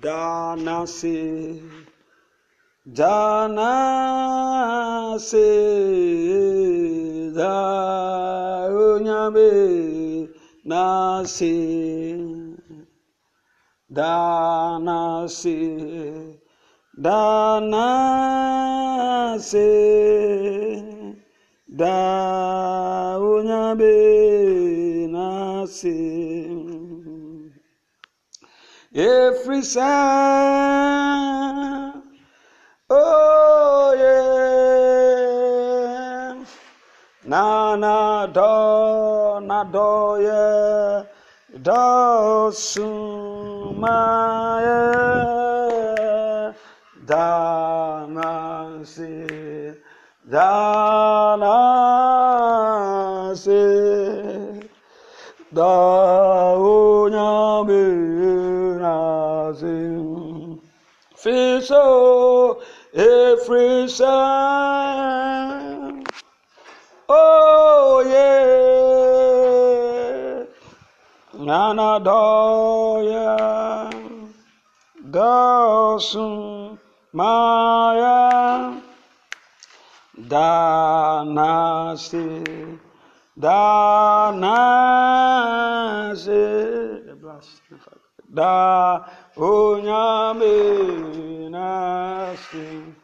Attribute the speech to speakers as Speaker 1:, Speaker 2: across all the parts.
Speaker 1: danase danase da onyame nase danase danase da onyame nase. every sound efiri sɛ oye nana dɔ na dɔ yɛ dɔ suma yɛ dama se da. Sound. Oh yeah, Nana Doya, Dawson Maya, Danasi, Danasi, da onyame nasi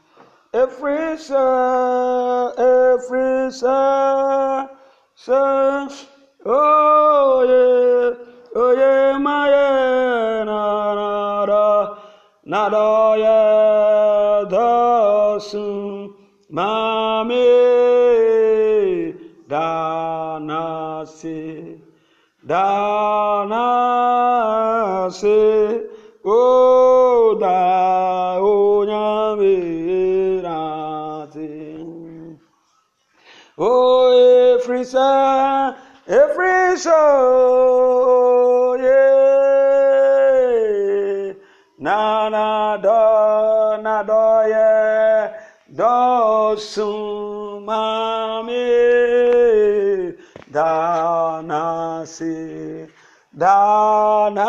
Speaker 1: every cell, every cell, cell. Oh yeah, oh yeah, my yeah, na na na, na da yeah, da sun, ma me, da na si, da na si. Efrisa efrisa ye na na do na do ye do sumame danasi danasi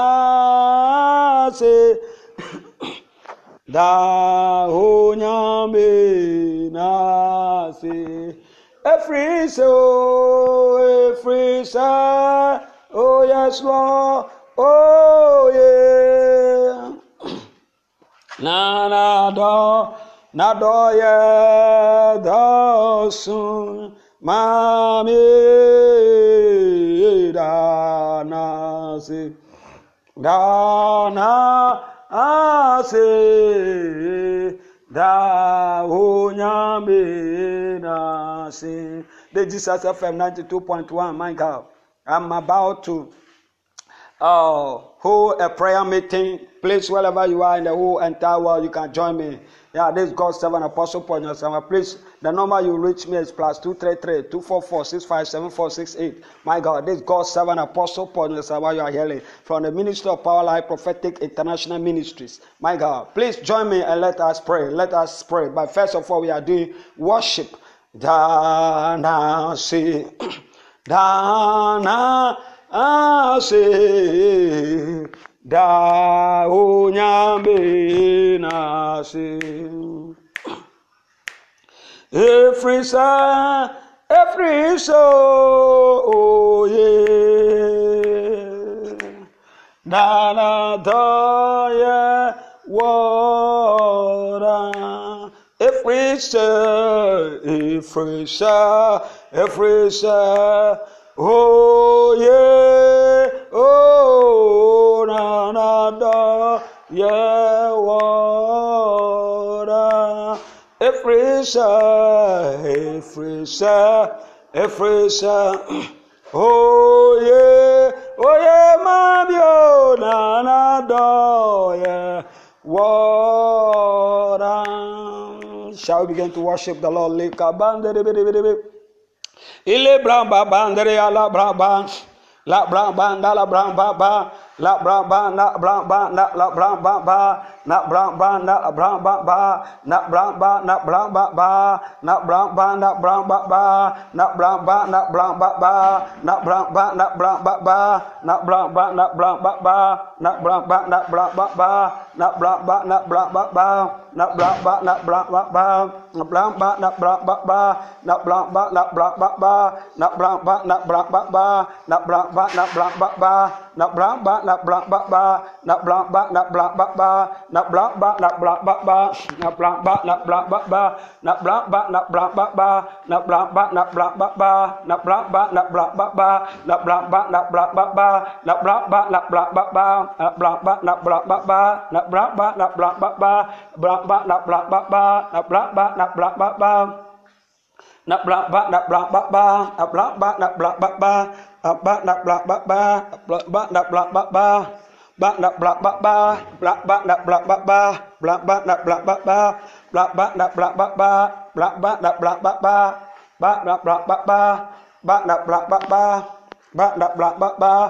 Speaker 1: da onyame nasi Efrisa oh Efrisa oh yes Lord oh yeah. Na na dọ na dọ yẹ dọ sun ma da na se da na a se the jesus fm 92.1 my god. I'm about to uh, hold a prayer meeting. Place wherever you are in the whole entire world you can join me yeah this is god's seven apostle paul Nyasama. please the number you reach me is plus 233 244 657468 my god this is god's seven apostle paul Nyasama. you are hearing from the ministry of power life prophetic international ministries. My god please join me and let us pray. Let us pray. But first of all we are doing worship. Dana si dana ase da onyambe na se efirisa efirisa oye dara dọye wọra efirisa efirisa efirisa oye. Oh, yeah. Oh na na da yeah water. Efrisa, Efrisa, Efrisa. Oh yeah, oh yeah, mabio na na da yeah water. Shall we begin to worship the Lord? Lika bandere ile bramba bandere ala bramba la bra ba na la bra ba ba la bra ba na bra ba na la bra ba ba na bra ba na la bra ba ba na bra ba na bra ba ba na bra ba na bra ba ba na bra ba na bra ba ba na bra ba na bra ba ba na bra ba na bra ba ba na bra ba na bra ba ba na bra ba na bra ba ba na bra ba na bra ba ba na bra ba na bra ba ba na bra ba na bra ba ba na bra ba na bra ba ba na bra ba na bra ba ba na bra ba na bra ba ba na bra ba na bra ba ba na bra ba na bra ba ba na bra ba na bra ba ba na bra ba na bra ba ba na bra ba na bra ba ba na bra ba na bra ba ba na bra ba na bra ba ba na bra ba na bra ba ba na bra ba na bra ba ba na bra ba na bra ba ba ba nạp lạ ba ba nạp lạ ba nạp lạ ba ba nạp lạ ba nạp lạ ba ba nạp lạ ba nạp lạ ba ba nạp ba nạp lạ ba ba nạp ba nạp lạ ba ba bạn đạp lạp bạ ba lạp bạn đạp lạp bạ ba lạp bạn đạp lạp bạ ba lạp bạn đạp lạp bạ ba lạp bạn đạp lạp bạ ba bạn đạp lạp bạ ba bạn đạp lạp bạ ba bạn đạp lạp bạ ba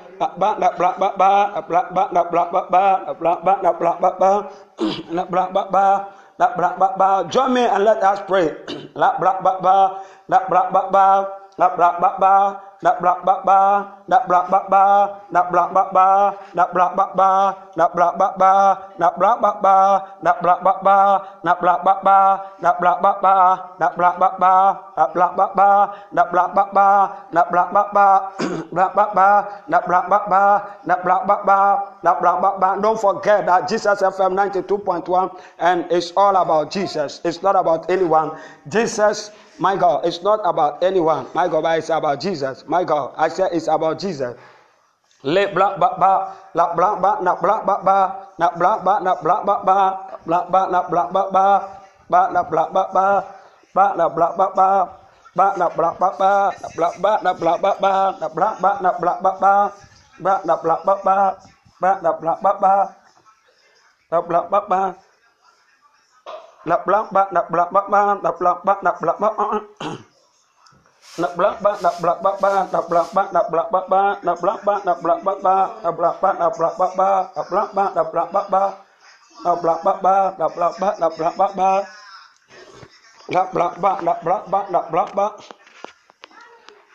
Speaker 1: join me and let us pray da bra ba ba da bra ba ba da bra ba ba da bra ba ba da bra ba ba da bra ba ba da bra ba ba da bra ba ba da bra ba ba da bra ba ba da bra ba ba da bra ba ba da bra ba ba bra ba ba da bra ba ba da bra ba ba da bra ba ba don't forget that Jesus FM 92.1 and it's all about Jesus it's not about anyone Jesus my God, it's not about anyone. My God, it's about Jesus. My God, I said it's about Jesus. Le bla ba ba la bla ba na bla ba ba na bla ba na bla ba ba bla ba na bla ba ba ba na bla ba ba ba na bla ba ba ba na bla ba ba na bla ba na bla ba ba na bla ba na bla ba ba ba na bla ba ba ba na bla ba ba na bla ba ba Nak belak ba nak belak ba bak, nak belak ba nak belak ba nak belak bak, ba belak bak ba nak belak bak, ba belak bak ba nak belak bak, ba belak bak ba nak belak bak, ba belak bak ba nak belak bak, nak belak bak bak, nak belak bak bak, nak belak bak, nak belak bak bak, nak belak bak, nak belak bak, nak belak bak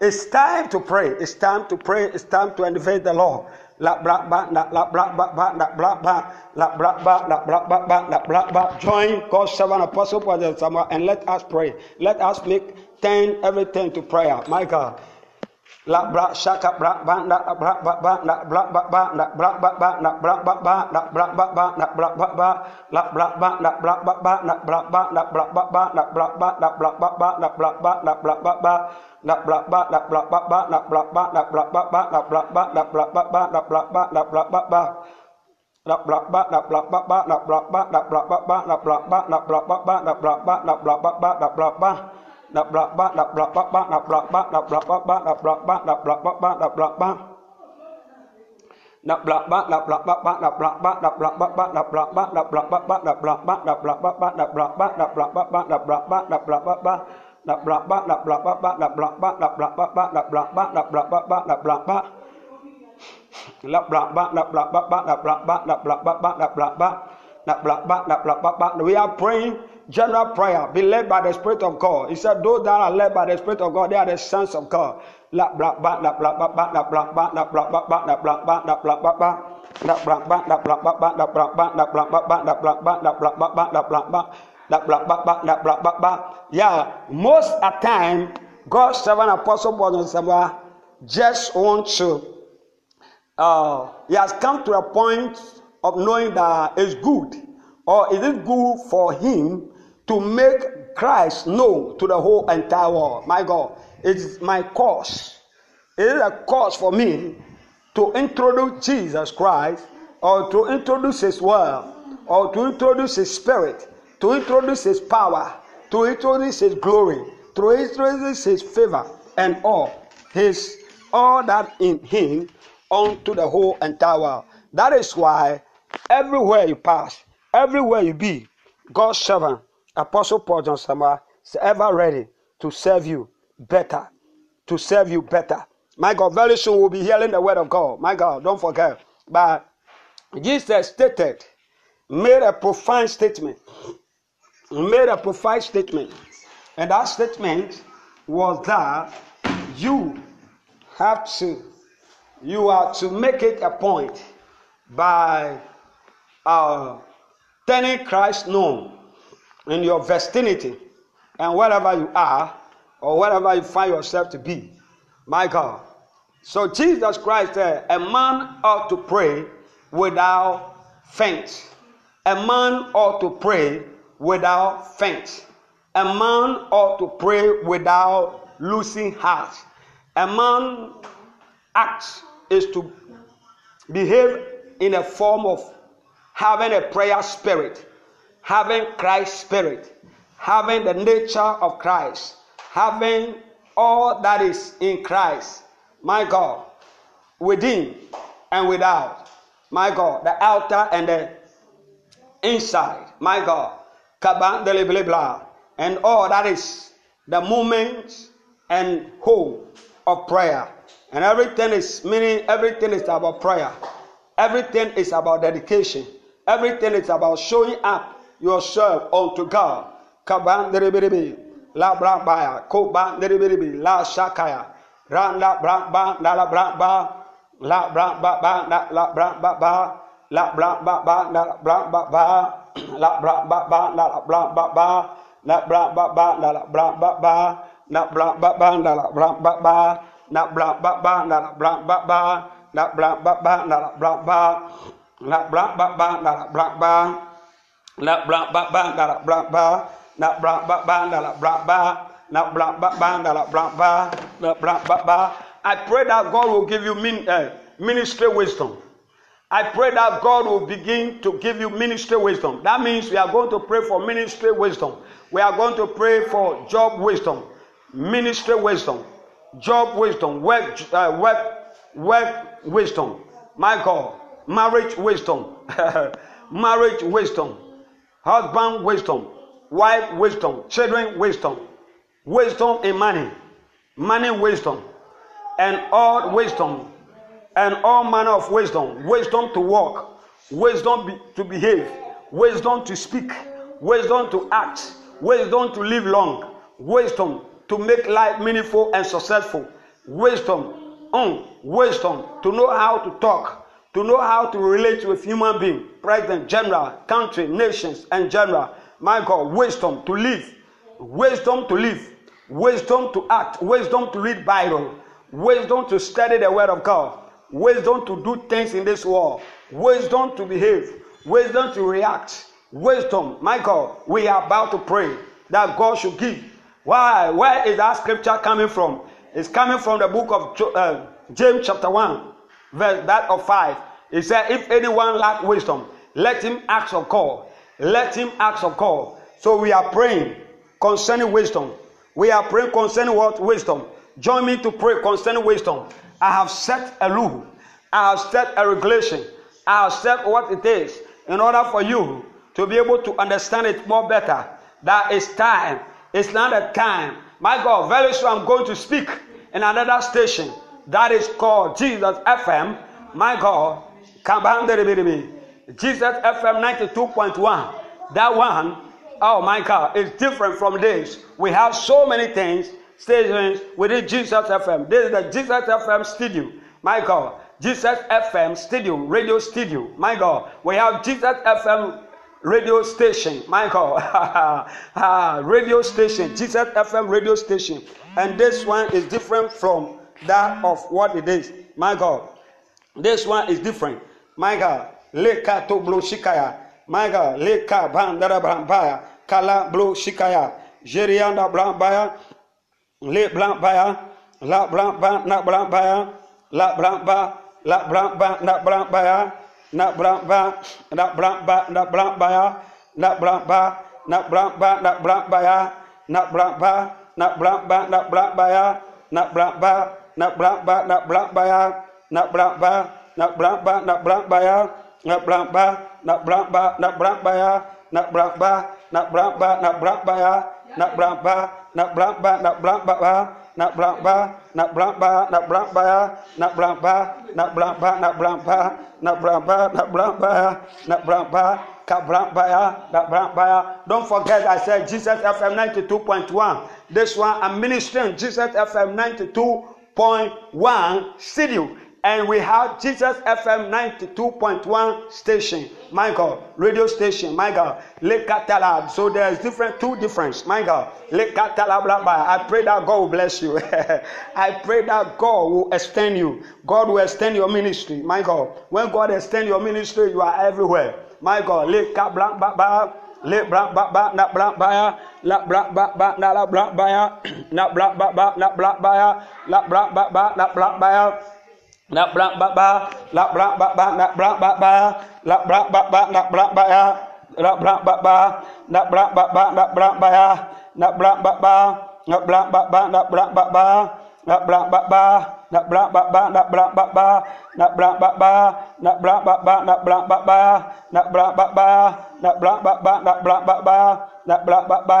Speaker 1: it's time to pray it's time to pray it's time to elevate the Lord la bla ba na la bla ba ba na bla ba la bla ba na bla ba ba na bla ba. Join God's servant apostle and let us pray. Let us make turn everything to prayer. My God la bra shaka bra ba da bra ba ba da bra ba ba da bra ba ba da bra ba ba da bra ba ba da bra ba ba la bra ba da bra ba ba da bra ba da bra ba ba da bra ba da bra ba ba da bra ba da bra ba ba da bra ba da bra ba ba da bra ba da bra ba ba da bra ba da bra ba ba da bra ba da bra ba ba đập lọc ba đập lọc ba ba đập lọc ba đập lọc ba ba đập lọc ba đập lọc ba đập lọc ba đập lọc ba đập lọc ba đập lọc ba We are praying general prayer. Be led by the Spirit of God. He said, Those that are led by the Spirit of God, they are the sons of God. Yeah, most of time, God's servant Apostle Paul just want to uh, he has come to a point of knowing that it's good, or is it good for him to make Christ known to the whole entire world? My God, it is my cause. It is a cause for me to introduce Jesus Christ, or to introduce His word, or to introduce His Spirit, to introduce His power, to introduce His glory, to introduce His favor, and all His all that in Him unto the whole entire world. That is why everywhere you pass, everywhere you be, God's servant, Apostle Paul John Sama, is ever ready to serve you better, to serve you better. My God, very soon we'll be hearing the word of God. My God, don't forget. But Jesus stated, made a profound statement, made a profound statement, and that statement was that you have to you are to make it a point by uh, turning Christ known in your vicinity and wherever you are or wherever you find yourself to be. My God. So Jesus Christ said, a man ought to pray without faint. A man ought to pray without faint. A man ought to pray without losing heart. A man acts is to behave in a form of having a prayer spirit, having Christ spirit, having the nature of Christ, having all that is in Christ, my God, within and without, my God, the outer and the inside, my God, and all that is the movement and whole of prayer. And everything is meaning, everything is about prayer. Everything is about dedication. Everything is about showing up yourself unto God. Kabandiribibi, la brabaya, kobandiribibi, la shakaya, randa braba, la la braba, la braba, la la braba, la braba, la braba, la braba, la braba, la braba, la braba, la braba, la braba, na bla ba ba na bla ba ba na bla ba ba na bla ba na bla ba ba na bla ba. Na bla ba ba na bla ba na bla ba. Ba na bla ba na bla ba ba na bla ba. Na bla ba ba. I pray that God will give you min, uh, ministry wisdom. I pray that God will begin to give you ministry wisdom. That means we are going to pray for ministry wisdom. We are going to pray for job wisdom, ministry wisdom, job wisdom, work, uh, work, work wisdom. My God, marriage wisdom, marriage wisdom, husband wisdom, wife wisdom, children wisdom, wisdom in money, money wisdom, and all wisdom, and all manner of wisdom, wisdom to walk, wisdom be, to behave, wisdom to speak, wisdom to act, wisdom to live long, wisdom to make life meaningful and successful. Wisdom, um, wisdom to know how to talk, to know how to relate with human being, president, general, country, nations, and general. My God, wisdom to live, wisdom to live, wisdom to act, wisdom to read Bible, wisdom to study the Word of God, wisdom to do things in this world, wisdom to behave, wisdom to react, wisdom. My God, we are about to pray that God should give why? Where is that scripture coming from? It's coming from the book of uh, James, chapter 1, verse that of 5. It said, If anyone lack wisdom, let him ask of God. Let him ask of God. So we are praying concerning wisdom. We are praying concerning what? Wisdom. Join me to pray concerning wisdom. I have set a rule. I have set a regulation. I have set what it is in order for you to be able to understand it more better. That is time it's not a time. My God, very soon I'm going to speak in another station that is called Jesus FM My God. Jesus FM 92.1. That one, oh my God, is different from this. We have so many things, stations within Jesus FM. This is the Jesus FM studio. My God. Jesus FM studio, radio studio. My God. We have Jesus FM radio station. God. ah, radio station. Jesus FM radio station. And this one is different from that of what it is. My God. This one is different. My God. Leka to blow shikaya. My God. Leka bandara brambaya. Kala blow shikaya. Jerianda brambaya. Le brambaya. La bramba na brambaya. La bramba. La bramba na brambaya. Na bramba. Na bramba na brambaya. Na bramba. Na bramba na brambaya. Na bramba. Na bramba na brambaya. Na bramba. Na bramba na brambaya. Na bramba. Na bramba na brambaya na bramba na bramba na bramba ya na bramba na bramba na bramba ya na bramba na bramba na bramba ya na bramba na bramba na bramba ya na bramba na bramba na bramba na bramba na bramba ya na bramba Don't forget, I said Jesus FM 92.1. This one, I'm ministering Jesus FM 92.1 studio. And we have Jesus FM 92.1 station, my God, radio station, my God, Lekatala. So there's different, two difference, my God, Lekatala I pray that God will bless you. I pray that God will extend you. God will extend your ministry, my God. When God extend your ministry, you are everywhere, my God. Lekatala le bra ba ba na bra ba ya la bra ba ba na la bra ba ya na bra ba ba na bra ba ya la bra ba ba na bra ba ya na bra ba ba la bra ba ba na bra ba ba la bra ba ba na bra ba ya la bra ba ba na bra ba ba na bra ba ya na bra ba ba na bra ba ba na bra ba ba na bra ba ba na bra ba ba, na bra ba ba, na bra ba ba, na bra ba ba, na bra ba ba, na bra ba ba, na bra ba ba, na bra ba ba, na bra ba ba.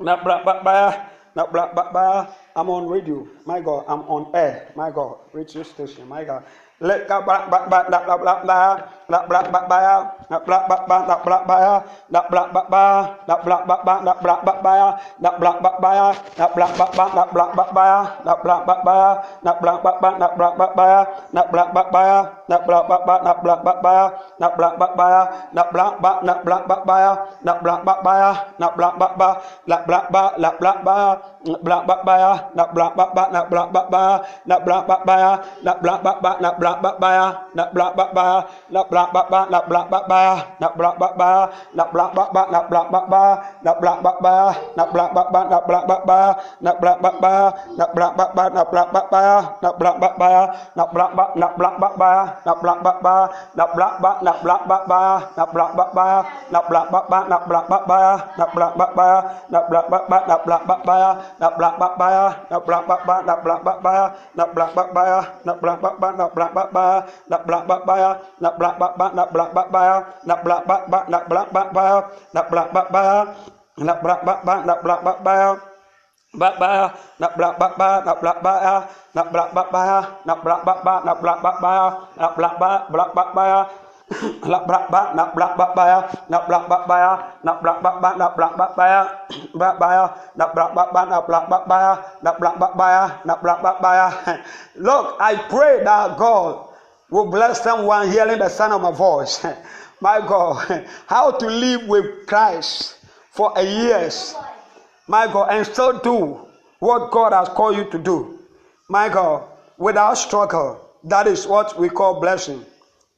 Speaker 1: na bra na bra I'm on radio. My God, I'm on air. My God, radio station. My God. lệ ca bạc bạc bạc đạp đạp đạp ba đạp đạp bạc ba đạp đạp bạc ba đạp đạp ba đạp đạp bạc ba đạp đạp bạc ba đạp đạp bạc ba đạp đạp bạc ba đạp đạp bạc ba đạp đạp bạc ba đạp đạp bạc ba đạp đạp bạc ba đạp đạp bạc ba đạp đạp bạc ba đạp đạp bạc ba đạp đạp bạc ba đạp đạp bạc ba đạp đạp bạc đạp đạp bạc ba đạp đạp bạc ba đạp đạp bạc ba đạp đạp bạc ba đạp đạp bạc đạp đạp ba black back buyer, not black back back, not black back buyer, not black back buyer, not black back back, not black back buyer, not black back buyer, not black back back, not black back buyer, not black back buyer, not black back back, not black back buyer, not black back buyer, not black back back, not black back buyer, not black back buyer, not black back back, not black back buyer, not black back buyer, not black back, not black back buyer, not black back buyer, not black back, not black back buyer, not black back buyer, not black back back, not black back buyer, not black back buyer, not black back back, not black back buyer na bla ba ba na bla ba ba na bla ba ba na bla ba ba na bla ba ba na bla ba ba na bla ba ba na bla ba ba na bla ba ba na bla ba ba na bla ba ba na bla ba ba na bla ba ba ba ba na bla ba ba na bla ba na bla ba ba na bla ba ba na bla ba ba na bla ba bla ba ba la bra ba na bra ba ba Look, I pray that God will bless someone hearing the sound of my voice. my God, how to live with Christ for a years. My God, and still do what God has called you to do. My God, without struggle. That is what we call blessing.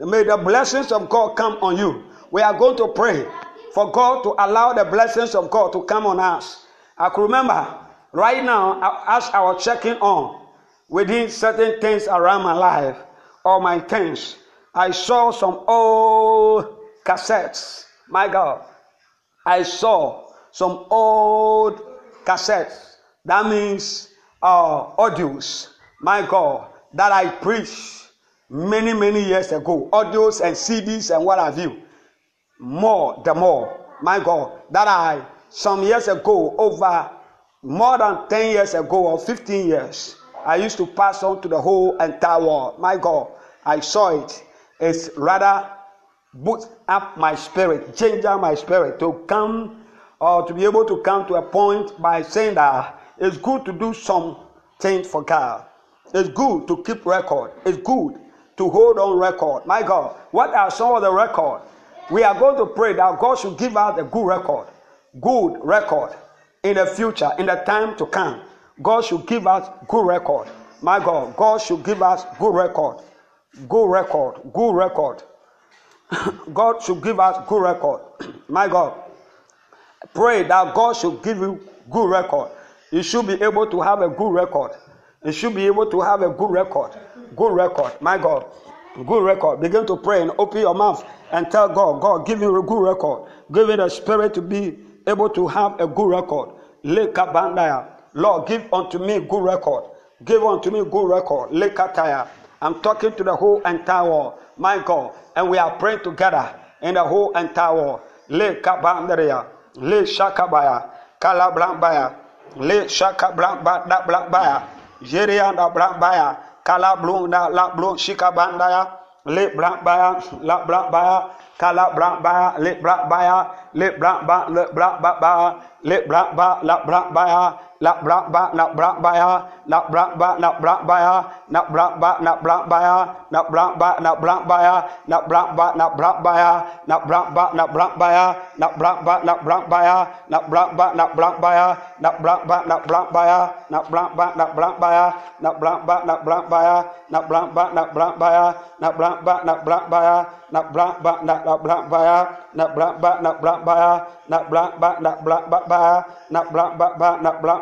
Speaker 1: May the blessings of God come on you. We are going to pray for God to allow the blessings of God to come on us. I can remember right now, as I was checking on within certain things around my life, or my things, I saw some old cassettes. My God. I saw some old cassettes. That means uh, audios. My God. That I preached many, many years ago. Audios and CDs and what have you. More, the more. My God. That I, some years ago, over more than 10 years ago or 15 years, I used to pass on to the whole entire world. My God, I saw it. It's rather boost up my spirit, change my spirit to come or to be able to come to a point by saying that it's good to do something for God. It's good to keep record. It's good to hold on record. My God, what are some of the record? We are going to pray that God should give us a good record. Good record in the future, in the time to come. God should give us good record. My God, God should give us good record. Good record. Good record. God should give us good record. My God. Pray that God should give you good record. You should be able to have a good record. You should be able to have a good record. Good record. My God. Good record. Begin to pray and open your mouth and tell God, God, give me a good record. Give me the spirit to be able to have a good record. Lord, give unto me good record. Give unto me good record. Lekataya. I'm talking to the whole entire world. My God. And we are praying together in the whole entire world. Le kabandaria. Le shakabaya. Kalabrambaya. Le shakabramba da blambaya. kala blong da la blong shika banda ya le bra baya la bra baya kala bra baya le bra baya le bra ba le bra ba ba le bra ba la bra baya la bra ba la bra baya la bra ba la bra baya na bra ba na bra baya na bra ba na bra baya na bra ba na bra baya na bra ba na bra baya na bra ba na bra baya na bra ba na bra baya ba ya na bra ba na ba ya na bra ba na ba ya na bra ba na ba ya na bra ba na bra ba ya na bra ba na bra ba ya na bra ba na bra ba ya na bra ba ba na bra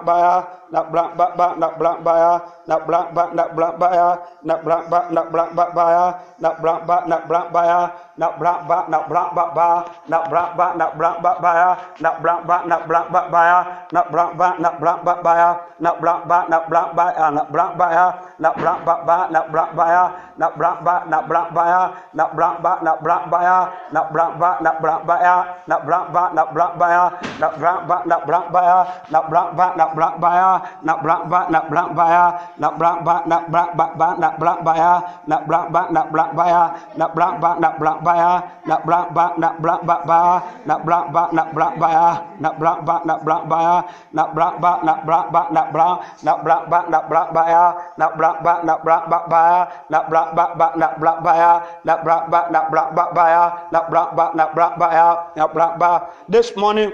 Speaker 1: nạp lạng bạc bạc nạp lạng bạc a nạp lạng bạc nạp lạng bạc a nạp lạng bạc nạp lạng bạc bạc a nạp lạng bạc nạp lạng bạc a nạp lạng bạc nạp lạng bạc ba nạp lạng bạc nạp lạng bạc ba nạp lạng bạc nạp lạng bạc ba nạp lạng bạc nạp lạng bạc ba nạp lạng bạc nạp lạng bạc a nạp lạng bạc a nạp lạng bạc ba nạp lạng bạc a nạp lạng bạc nạp lạng bạc a nạp lạng bạc nạp lạng bạc a nạp lạng bạc nạp lạng bạc a nạp lạng bạc nạp lạng bạc a nạp lạng bạc nạp lạng bạc nạp lạng bạc nạp lạng bạc Na nak ba na nak ba ya na belak ba na belak ba ba nak ba ya na belak ba nak belak baya nak belak ba nak belak baya nak belak ba na belak ba ba na belak ba nak belak baya na belak ba nak belak baya nak belak ba na belak ba nak belak nak belak ba nak belak baya nak belak ba na belak ba ya na belak ba ba nak ba ya na belak ba na belak ba ya na belak ba na nak ba ya na belak ba this morning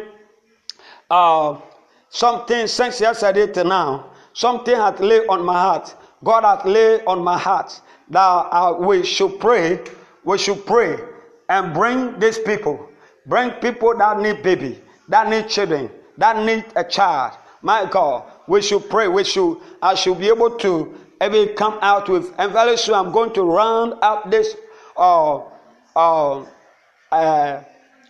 Speaker 1: uh something since yesterday to now. Something had laid on my heart. God had laid on my heart that uh, we should pray we should pray and bring these people. Bring people that need baby that need children that need a child. My god we should pray we should i should be able to maybe come out with and very soon i'm going to round up this uh, uh, uh,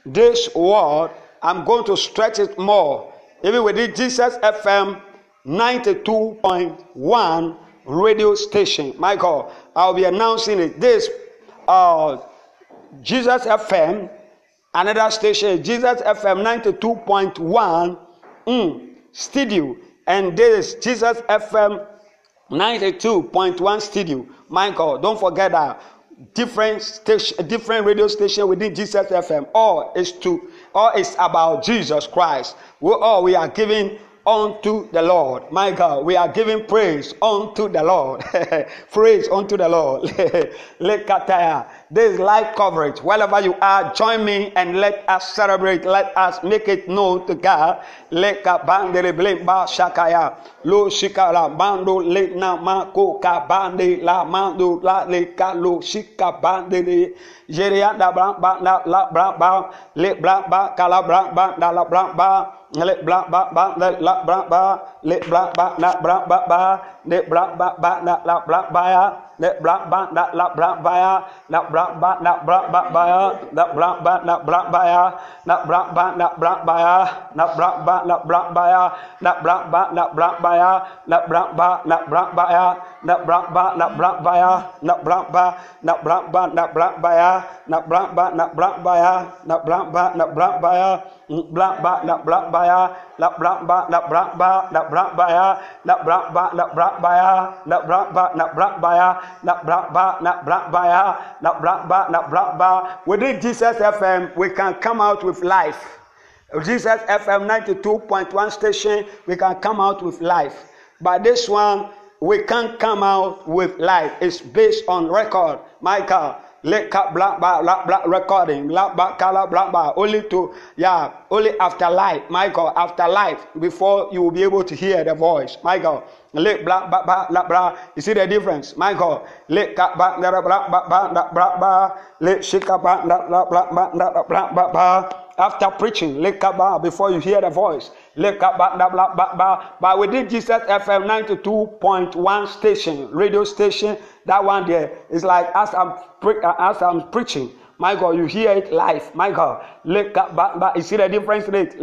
Speaker 1: this word i'm going to stretch it more even within jesus fm 92.1 radio station god i'll be announcing it this uh, Jesus FM, another station, Jesus FM 92.1 mm, studio, and this Jesus FM 92.1 studio. God, don't forget that different station, different radio station within Jesus FM. All is to, all is about Jesus Christ. We all we are giving unto the Lord. My God, we are giving praise unto the Lord. praise unto the Lord. This is live coverage. Wherever you are, join me and let us celebrate. Let us make it known to God. Leka bandere blemba shakaya. Lo shikala bando le na ma ko ka bande la mando la le ka lo shika bandere. Jeria da bra ba na la bra ba le bra ba kala bra ba da la bra ba le ba ba le la ba le ba na ba ba le ba ba na la bra ba ne bra ba da la bra ba ya na bra ba na bra ba ba ya na bra ba na bra ba ya na bra ba na bra ba ya na bra ba na bra ba ya na bra ba na bra ba ya na bra ba na bra ba ya nak brak ba nak brak baya nak brak ba nak brak ba nak brak baya nak brak ba nak brak baya nak brak ba nak brak baya brak ba nak brak baya nak brak ba nak brak ba nak brak baya nak brak ba nak brak baya nak brak ba nak brak baya nak brak ba nak brak baya nak brak ba nak brak ba within Jesus FM we can come out with life Jesus FM 92.1 station we can come out with life but this one we can't come out with life. It's based on record. Michael, let black black, black recording Black, black, color black. blah only to yeah only after life michael after life before you will be able to hear the voice michael let black, black, black. blah you see the difference michael let black, black, black. Black, black, black, black. let shake blah blah blah blah blah blah blah after preaching let blah before you hear the voice But we within Jesus FM 92.1 station, radio station, that one there is like as I'm, pre- uh, as I'm preaching. My God, you hear it live. My God, you see the difference in it.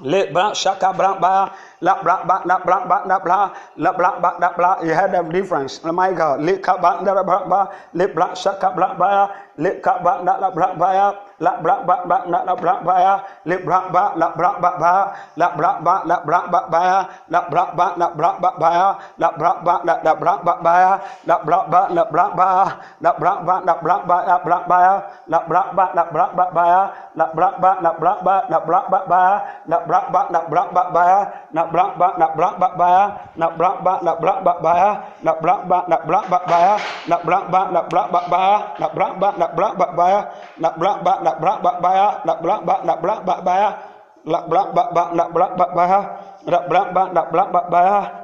Speaker 1: Le bra shaka bra ba la bra ba la bra ba la bla la bra ba la bla. You heard the difference? My God, leka ba da ba ba le bra shaka bra ba le ka ba la bra ba la bra ba ba na la bra ba ya le bra ba la bra ba ba la bra ba la bra ba ba ya la bra ba la bra ba ba ya la bra ba la la bra ba ba ya la bra ba la bra ba la bra ba la bra ba bra la bra ba bra ya la bra ba la bra ba bra ba ya la bra ba la bra ba la bra ba bra ba la bra ba la bra ba ba ya la nạp bạc bạc nạp bạc bạc bạc nạp bạc bạc nạp bạc bạc bạc nạp bạc bạc nạp bạc bạc bạc nạp bạc bạc nạp bạc bạc bạc nạp bạc bạc nạp bạc bạc nạp bạc bạc nạp bạc bạc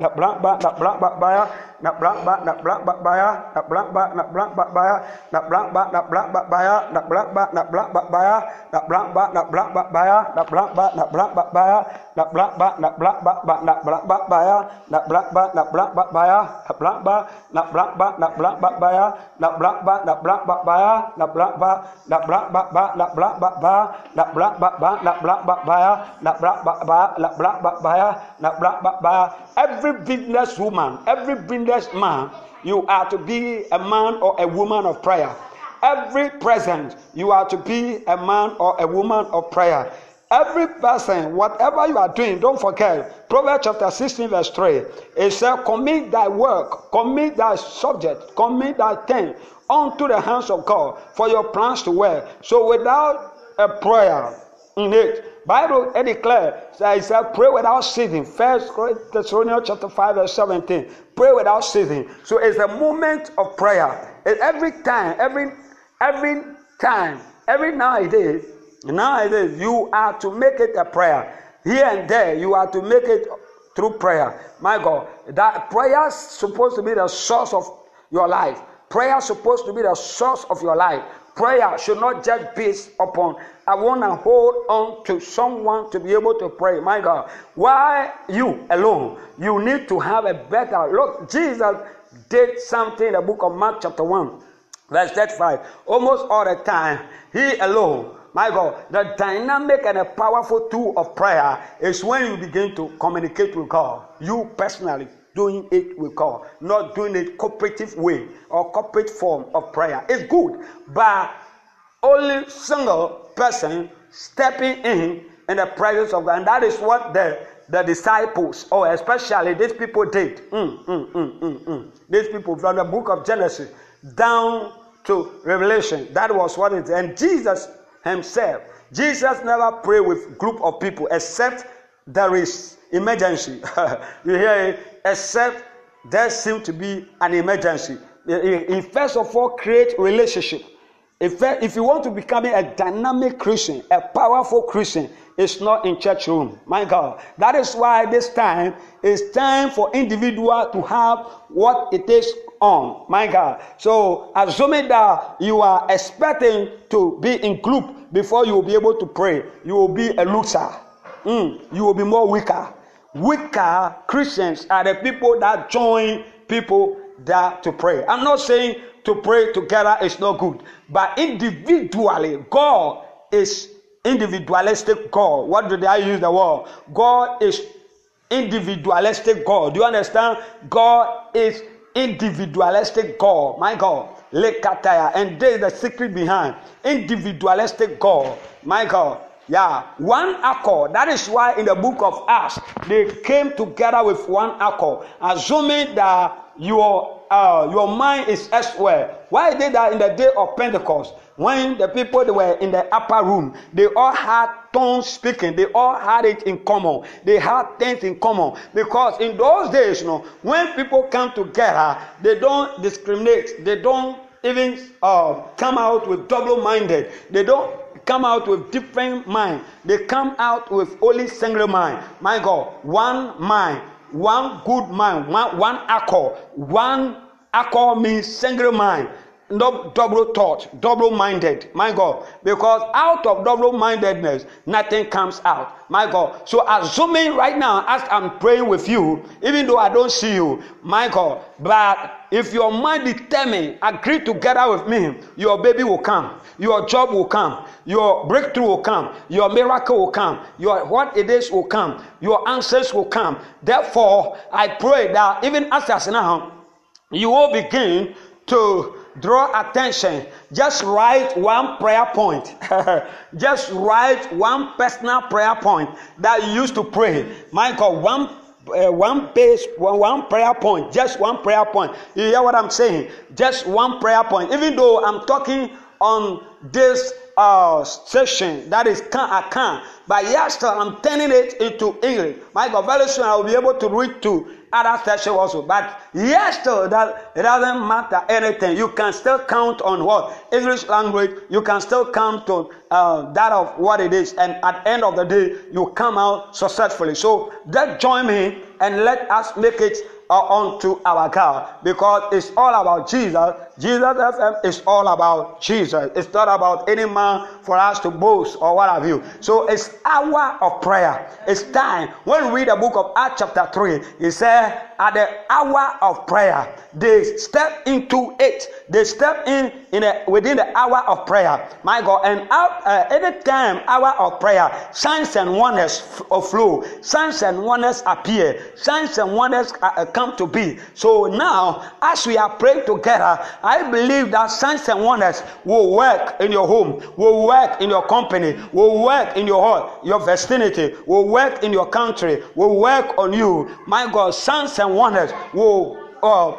Speaker 1: nạp bạc bạc nạp bạc bạc nak belak bak nak belak bak bayar nak belak bak nak belak bak bayar nak belak bak nak belak bak bayar nak belak bak nak belak bak bayar nak belak bak nak belak bak bayar nak belak bak nak belak bak bayar nak belak bak nak belak bak bak nak belak bak bayar nak belak bak nak belak bak bayar nak belak bak nak belak bak nak belak bak bayar nak belak bak nak belak bak bayar nak belak bak nak belak bak bak nak belak bak bayar nak belak bak bak nak belak bak bayar nak belak bak bak nak belak bak bayar nak every business woman every business man you are to be a man or a woman of prayer every present you are to be a man or a woman of prayer Every person, whatever you are doing, don't forget. Proverbs chapter 16, verse 3. It says, Commit thy work, commit thy subject, commit thy thing unto the hands of God for your plans to work. So without a prayer in it, Bible it declare that it said, pray without ceasing. First Thessalonians chapter 5, verse 17. Pray without ceasing. So it's a moment of prayer. It's every time, every every time, every nowadays, Nowadays, you are to make it a prayer. Here and there, you are to make it through prayer. My God, that prayer is supposed to be the source of your life. Prayer is supposed to be the source of your life. Prayer should not just be upon, I want to hold on to someone to be able to pray. My God, why you alone? You need to have a better look. Jesus did something in the book of Mark, chapter 1, verse 35. Almost all the time, he alone my God, the dynamic and a powerful tool of prayer is when you begin to communicate with God. You personally doing it with God, not doing it cooperative way or corporate form of prayer. It's good, but only single person stepping in in the presence of God, and that is what the the disciples, or especially these people did. Mm, mm, mm, mm, mm. These people from the book of Genesis down to Revelation. That was what it. And Jesus himself. Jesus never prayed with group of people except there is emergency. you hear it? Except there seems to be an emergency. He first of all create relationship. If, if you want to become a dynamic Christian, a powerful Christian, it's not in church room. My God. That is why this time is time for individual to have what it is on. My God. So assuming that you are expecting to be in group before you will be able to pray, you will be a loser. mm, you will be more weaker. Weaker Christians are the people that join people that to pray. I'm not saying to pray together is not good, but individually, God is individualistic God. What did I use the word? God is individualistic God. Do you understand? God is individualistic God. My God. Lekataya. And there is the secret behind individualistic God. My God. Yeah, one accord. That is why in the book of Acts they came together with one accord, assuming that your uh, your mind is elsewhere. Why did that in the day of Pentecost? When the people they were in the upper room, they all had tongues speaking. They all had it in common. They had things in common because in those days, you know, when people come together, they don't discriminate. They don't even uh, come out with double-minded. They don't come out with different mind. They come out with only single mind. My God, one mind, one good mind, one, one accord. One accord means single mind double thought, double minded, my God. Because out of double mindedness, nothing comes out, my God. So, assuming right now, as I'm praying with you, even though I don't see you, my God, but if your mind determined, agree together with me, your baby will come, your job will come, your breakthrough will come, your miracle will come, your what it is will come, your answers will come. Therefore, I pray that even as as now, you will begin to draw attention. Just write one prayer point. Just write one personal prayer point that you used to pray. God one uh, one page one, one prayer point. Just one prayer point. You hear what i'm saying? Just one prayer point. Even though i'm talking on this uh, session that is can I can. But yes I'm turning it into English. God very soon I will be able to read to other session also. But yes, still that it doesn't matter anything. You can still count on what English language. You can still count on uh, that of what it is, and at end of the day, you come out successfully. So just join me and let us make it uh, unto our God because it's all about Jesus. Jesus FM is all about Jesus. It's not about any man for us to boast or what have you. So it's hour of prayer. It's time. When we read the book of Acts chapter 3, he said, at the hour of prayer, they step into it. They step in in a, within the hour of prayer. My God, and out, uh, any time hour of prayer, signs and wonders f- flow. Signs and wonders appear. Signs and wonders uh, uh, come to be. So now, as we are praying together, I believe that signs and wonders will work in your home, will work in your company, will work in your heart, your vicinity, will work in your country, will work on you. My God, signs and wonders will. Uh,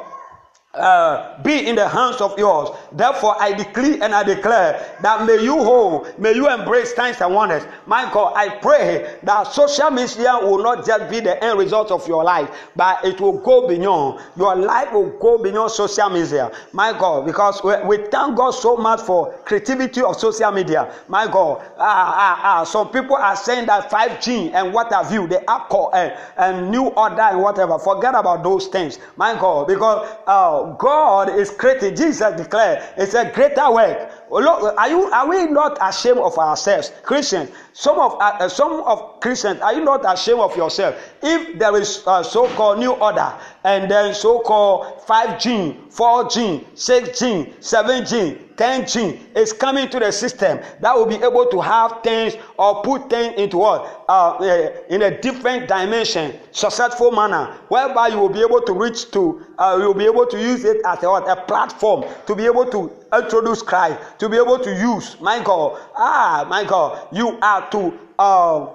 Speaker 1: uh, be in the hands of yours. Therefore, I decree and I declare that may you hold, may you embrace signs and wonders. My God, I pray that social media will not just be the end result of your life, but it will go beyond. Your life will go beyond social media. My God, because we, we thank God so much for creativity of social media. My God, ah, ah, ah, some people are saying that 5G and what have you, the Apple and, and new order and whatever. Forget about those things. My God, because uh, God is creating. Jesus declared it's a greater work. Are you are we not ashamed of ourselves, Christians? Some of uh, some of Christians, are you not ashamed of yourself? If there is a so-called new order and then so-called 5G, 4G, 6G, 7G, 10G is coming to the system that will be able to have things or put things into what? Uh, eh, in a different dimension, successful manner, whereby you will be able to reach to, uh, you will be able to use it as a, a platform to be able to introduce Christ, to be able to use, God, ah, God, you are to uh,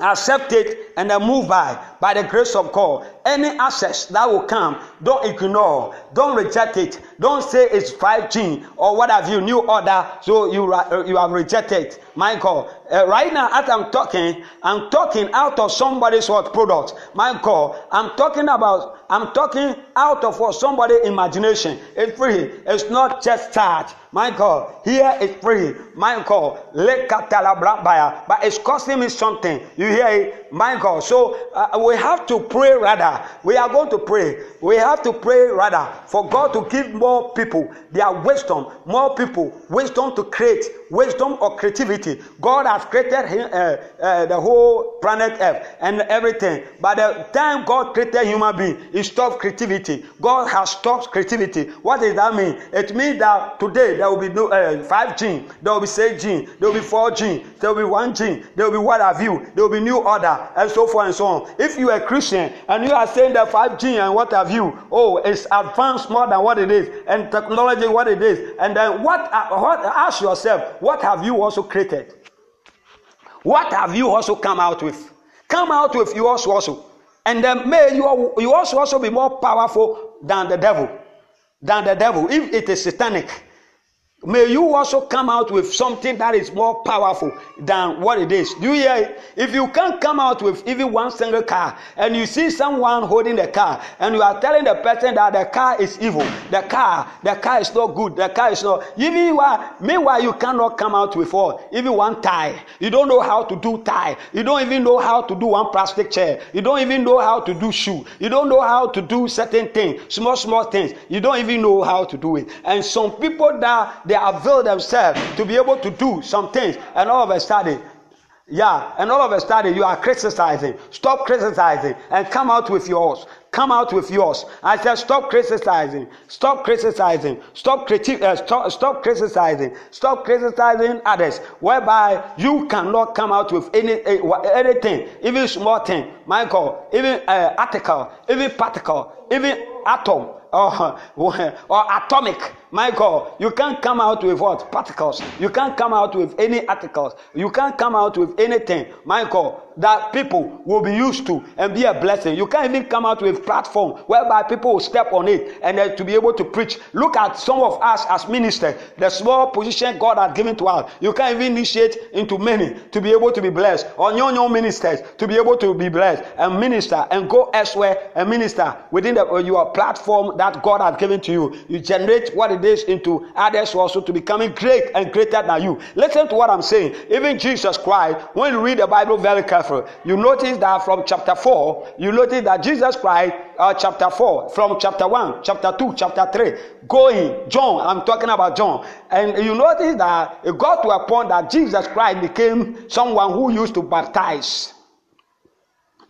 Speaker 1: accept it and then move by by the grace of God. Any access that will come, don't ignore, don't reject it. Don't say it's 5G or what have you, new order, so you, uh, you have rejected. My God, uh, right now as I'm talking, I'm talking out of somebody's what product. God, I'm talking about, I'm talking out of what somebody imagination. It's free. It's not just charge. God, here it's free. My God, but it's costing me something. You hear it? My God. So uh, we have to pray rather. We are going to pray. We have to pray rather for God to give more people their wisdom, more people wisdom to create, wisdom or creativity. God has created him, uh, uh, the whole planet Earth and everything. By the time God created human being, He stopped creativity. God has stopped creativity. What does that mean? It means that today there will be no uh, five gene, there will be six gene, there will be four gene, there will be one gene, there will be what have you, there will be new order, and so forth and so on. If you are a Christian and you are saying that five gene and what have you, oh, it's advanced more than what it is, and technology what it is, and then what? Uh, what ask yourself, what have you also created? What have you also come out with? Come out with yours also. And then may you, you also also be more powerful than the devil. Than the devil. If it is satanic, May you also come out with something that is more powerful than what it is. Do you hear it? If you can't come out with even one single car and you see someone holding the car and you are telling the person that the car is evil, the car, the car is not good, the car is not. Even while, meanwhile, you cannot come out with what? Even one tie. You don't know how to do tie. You don't even know how to do one plastic chair. You don't even know how to do shoe. You don't know how to do certain things, small, small things. You don't even know how to do it. And some people that they avail themselves to be able to do some things, and all of a sudden, yeah, and all of a sudden you are criticizing. Stop criticizing and come out with yours. Come out with yours. I said, stop criticizing. Stop criticizing. Stop, criti- uh, stop, stop criticizing. Stop criticizing others, whereby you cannot come out with any uh, anything, even small thing. Michael, even uh, article, even particle, even atom, or, or atomic Michael, you can't come out with what? Particles. You can't come out with any articles. You can't come out with anything, God, that people will be used to and be a blessing. You can't even come out with a platform whereby people will step on it and then to be able to preach. Look at some of us as ministers, the small position God has given to us. You can't even initiate into many to be able to be blessed, or young young ministers to be able to be blessed and minister and go elsewhere and minister within the, uh, your platform that God has given to you. You generate what it is into others also to becoming great and greater than you. Listen to what I'm saying. Even Jesus Christ, when you read the Bible very carefully, you notice that from chapter 4, you notice that Jesus Christ, uh, chapter 4, from chapter 1, chapter 2, chapter 3, going, John, I'm talking about John, and you notice that it got to a point that Jesus Christ became someone who used to baptize.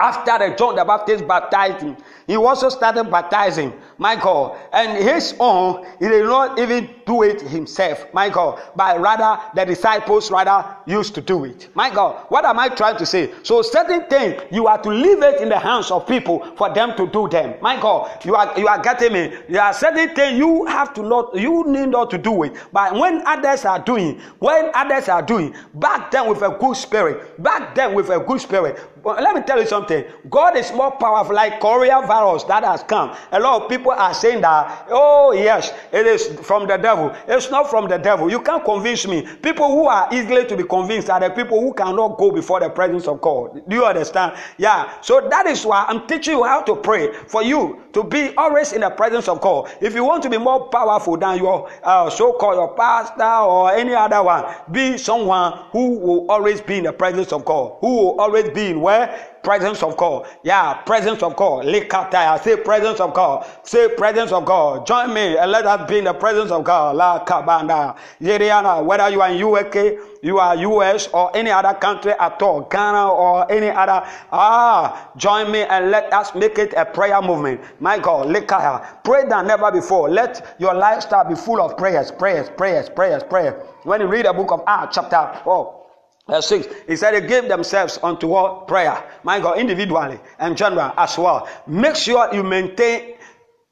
Speaker 1: After the John the Baptist baptized him, he also started baptizing, God. And his own, he did not even do it himself, God, but rather the disciples rather used to do it. God, what am I trying to say? So certain things you are to leave it in the hands of people for them to do them. God, you are you are getting me. There are certain things you have to not you need not to do it. But when others are doing, when others are doing, back them with a good spirit, back them with a good spirit. But let me tell you something. God is more powerful, like coronavirus that has come. A lot of people are saying that, oh yes, it is from the devil. It's not from the devil. You can't convince me. People who are easily to be convinced are the people who cannot go before the presence of God. Do you understand? Yeah. So that is why I'm teaching you how to pray for you to be always in the presence of God. If you want to be more powerful than your uh, so-called your pastor or any other one, be someone who will always be in the presence of God. Who will always be in where presence of God. Yeah, presence of God. Likataya. Say presence of God. Say presence of God. Join me and let us be in the presence of God. La kabanda. Yeriana, whether you are in UK, you are US or any other country at all, Ghana or any other. Ah, join me and let us make it a prayer movement. My God, Likaya. Pray than never before. Let your lifestyle be full of prayers, prayers, prayers, prayers, prayers. When you read the book of Acts, chapter 4, Verse 6, he said they gave themselves unto what? Prayer. My God, individually and general as well. Make sure you maintain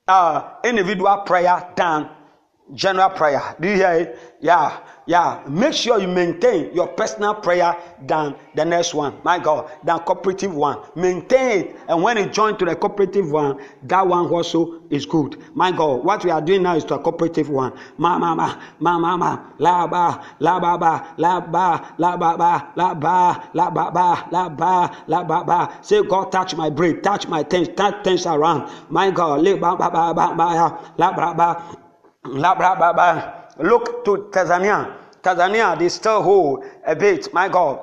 Speaker 1: uh, individual prayer than general prayer. Do you hear it? Yeah, yeah. Make sure you maintain your personal prayer than the next one. My God, than cooperative one. Maintain it. And when you join to the cooperative one, that one also is good. My God, what we are doing now is to a cooperative one. Ma ma ma ma ma ma la ba la ba ba la ba la ba ba la ba la ba ba la ba la ba ba. Say, God, touch my brain, touch my things, touch things around. My God, la ba ba ba ba la ba ba. Look to Tanzania. Tanzania, they still hold a bit. My God.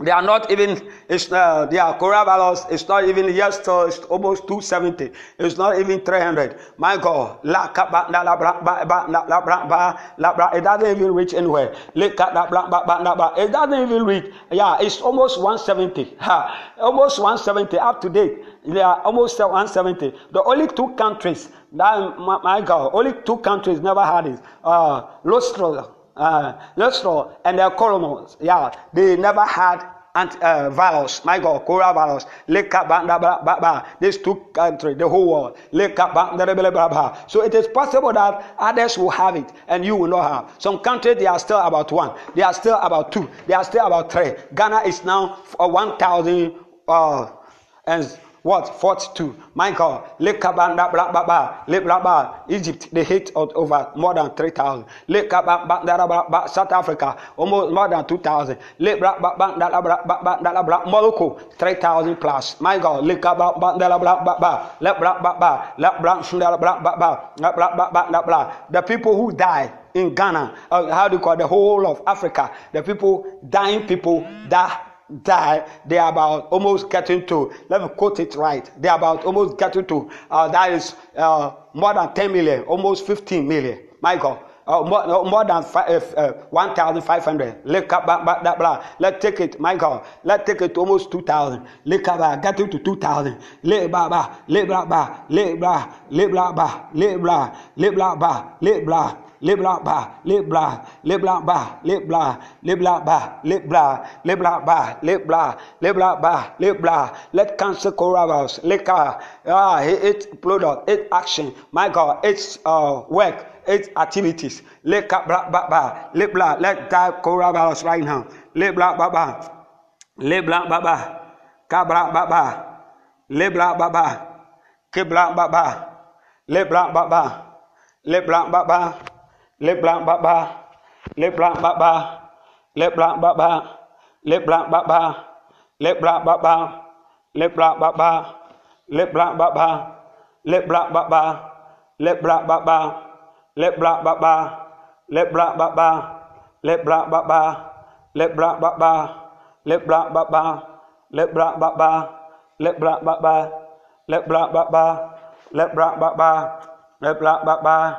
Speaker 1: They are not even, it's, uh, their coronavirus is not even, yes, it's almost 270. It's not even 300. My God. It doesn't even reach anywhere. It doesn't even reach. Yeah, it's almost 170. almost 170 up to date. They are almost 170. The only two countries, that, my God, only two countries never had it. Uh, Lostro uh, Lustro and their colonels, yeah, they never had anti, uh, virus, my God, coronavirus, these two countries, the whole world. So it is possible that others will have it and you will not have. Some countries, they are still about one, they are still about two, they are still about three. Ghana is now 1,000 uh, and what? 42. My God. Egypt, they hit over more than 3,000. South Africa, almost more than 2,000. Morocco, 3,000 plus. My God. The people who die in Ghana, uh, how do you call it? the whole of Africa, the people, dying people, that die, they are about almost getting to, let me quote it right, they are about almost getting to, uh, that is uh, more than 10 million, almost 15 million. My God. Uh, more, more than five, uh, uh 1,500. Let's take it, my God. Let's take it to almost 2,000. Get it to 2,000. Lebra, lebra, lebra, lebra, lebra, lebra, lebra lebla ba lebla lebla ba lebla lebla ba lebla lebla ba lebla lebla ba lebla let cancel coronavirus leka ah it's product it's action my god it's uh work its activities leka bla ba ba lebla let die coronavirus right now lebla ba ba lebla ba ba kabra ba ba lebla ba ba kebla ba ba lebla ba ba lebla ba ba lép lạng bạ ba lép lạng bạ ba lép lạng bạ ba lép lạng bạ ba lép lạng bạ ba lép lạng bạ ba lép lạng bạ ba lép lạng bạ ba lép lạng bạ ba lép lạng bạ ba lép lạng bạ ba lép lạng bạ ba lép lạng bạ ba lép lạng bạ ba lép lạng bạ ba lép lạng bạ ba lép lạng bạ ba lép lạng bạ ba lép lạng bạ ba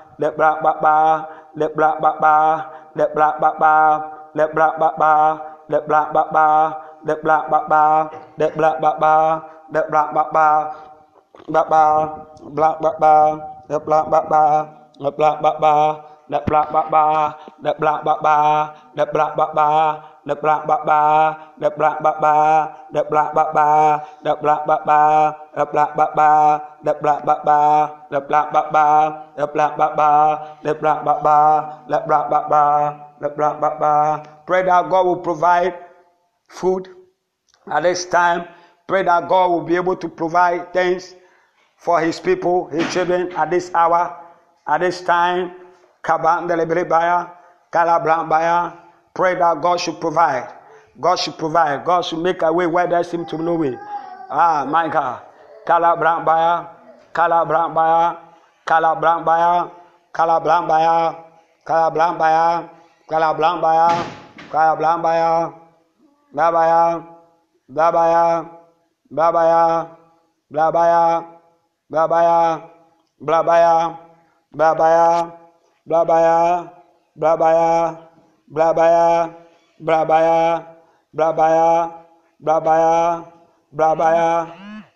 Speaker 1: lẹp lạ bạ ba lẹp lạ bạ ba lẹp lạ bạ ba lẹp lạ bạ ba lẹp lạ bạ ba lẹp lạ bạ ba lẹp lạ bạ ba lẹp lạ bạ ba bạ ba lạ bạ ba lẹp lạ bạ ba lẹp lạ bạ ba lẹp lạ bạ ba lẹp lạ bạ ba lẹp lạ bạ ba lẹp lạ bạ ba lẹp lạ bạ ba lẹp lạ bạ ba lẹp lạ bạ ba lep bla ba ba lep bla ba ba lep bla ba ba lep bla ba ba lep bla ba ba lep bla ba ba lep bla ba ba pray that God will provide food at this time pray that God will be able to provide things for his people his children at this hour at this time Pray that God should provide. God should provide. God should make a way where there seems to be no way. Ah, my God. Kalabrambaya, Kalabrambaya, Kalabrambaya, Kalabrambaya, Kalabrambaya, Kalabrambaya, Kalabrambaya, Babaya, Babaya, Babaya, Blabaya, Babaya, Blabaya, Babaya, Blabaya, Blabaya, Blabaya, Blabaya, Blabaya, Blabaya, Blabaya,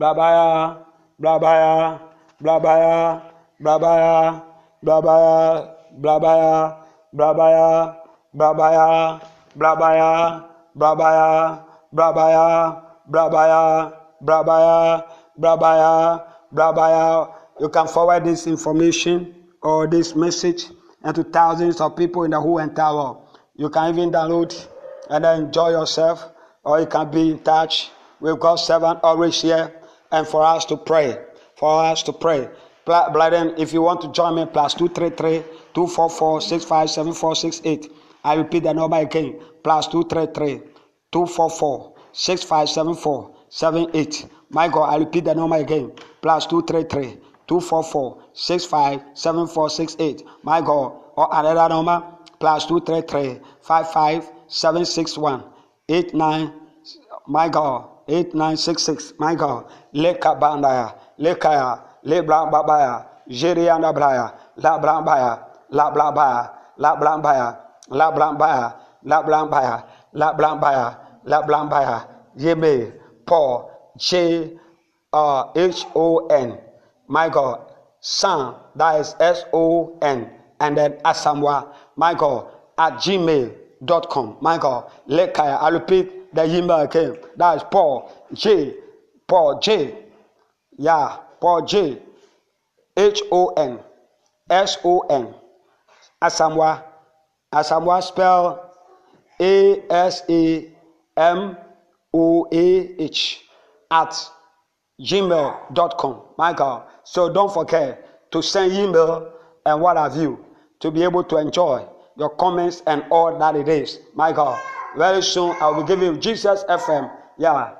Speaker 1: blabaya, blabaya, blabaya, blabaya, blabaya, blabaya, blabaya, blabaya, blabaya, blabaya, blabaya, brabaya, brabaya, brabaya, brabaya. You can forward this information or this message and to thousands of people in the whole entire world. You can even download and enjoy yourself, or you can be in touch with God's servant always here and for us to pray. For us to pray. Brethren, if you want to join me, plus 233 244 657468. I repeat the number again, plus 233 244 6574 78. My God, I repeat the number again, plus 233 244 657468. My God, or another number, plus 233 55761 89. My God, 8966. My God. Lekabandaya. Lekaya. Lebrambabaya. Jeriandabraya. Labrambaya. Labrambaya. Labrambaya. Labrambaya. Labrambaya. Labrambaya. Labrambaya. Yeme. Paul. J. H. O. N. My God. Son. That is S. O. N. And then Asamwa. My God. At gmail.com. My God. Lekaya. I repeat the email again. That is Paul J, Paul J, yeah, Paul J, H O N, S O N, Asamoah, Asamoah spell A S A M O A H at gmail.com. God. So don't forget to send email and what have you to be able to enjoy your comments and all that it is. God. Very soon I will give you Jesus FM. Yeah.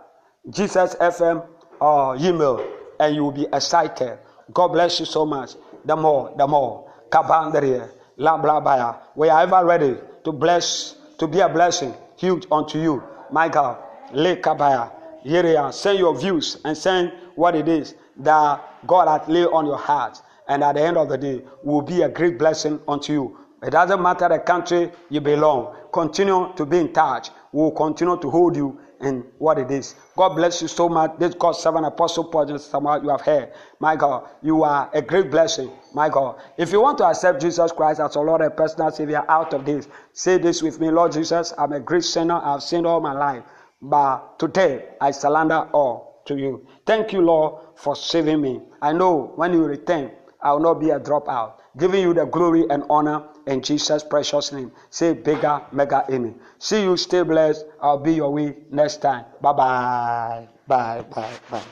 Speaker 1: Jesus FM uh, email and you will be excited. God bless you so much. The more, the more. Kabandere, la bla baya. We are ever ready to bless, to be a blessing huge unto you. My God. Le kabaya. Here Send your views and send what it is that God has laid on your heart. And at the end of the day, will be a great blessing unto you. It doesn't matter the country you belong. Continue to be in touch. We will continue to hold you in what it is. God bless you so much. This God seven apostle project you have heard. My God, you are a great blessing. My God. If you want to accept Jesus Christ as your Lord and personal Savior out of this, say this with me, Lord Jesus, I'm a great sinner. I've sinned all my life. But today I surrender all to you. Thank you, Lord, for saving me. I know when you return, I will not be a dropout. Giving you the glory and honor in Jesus' precious name. Say bigger, mega amen. See you, stay blessed. I'll be your way next time. Bye bye. Bye bye bye.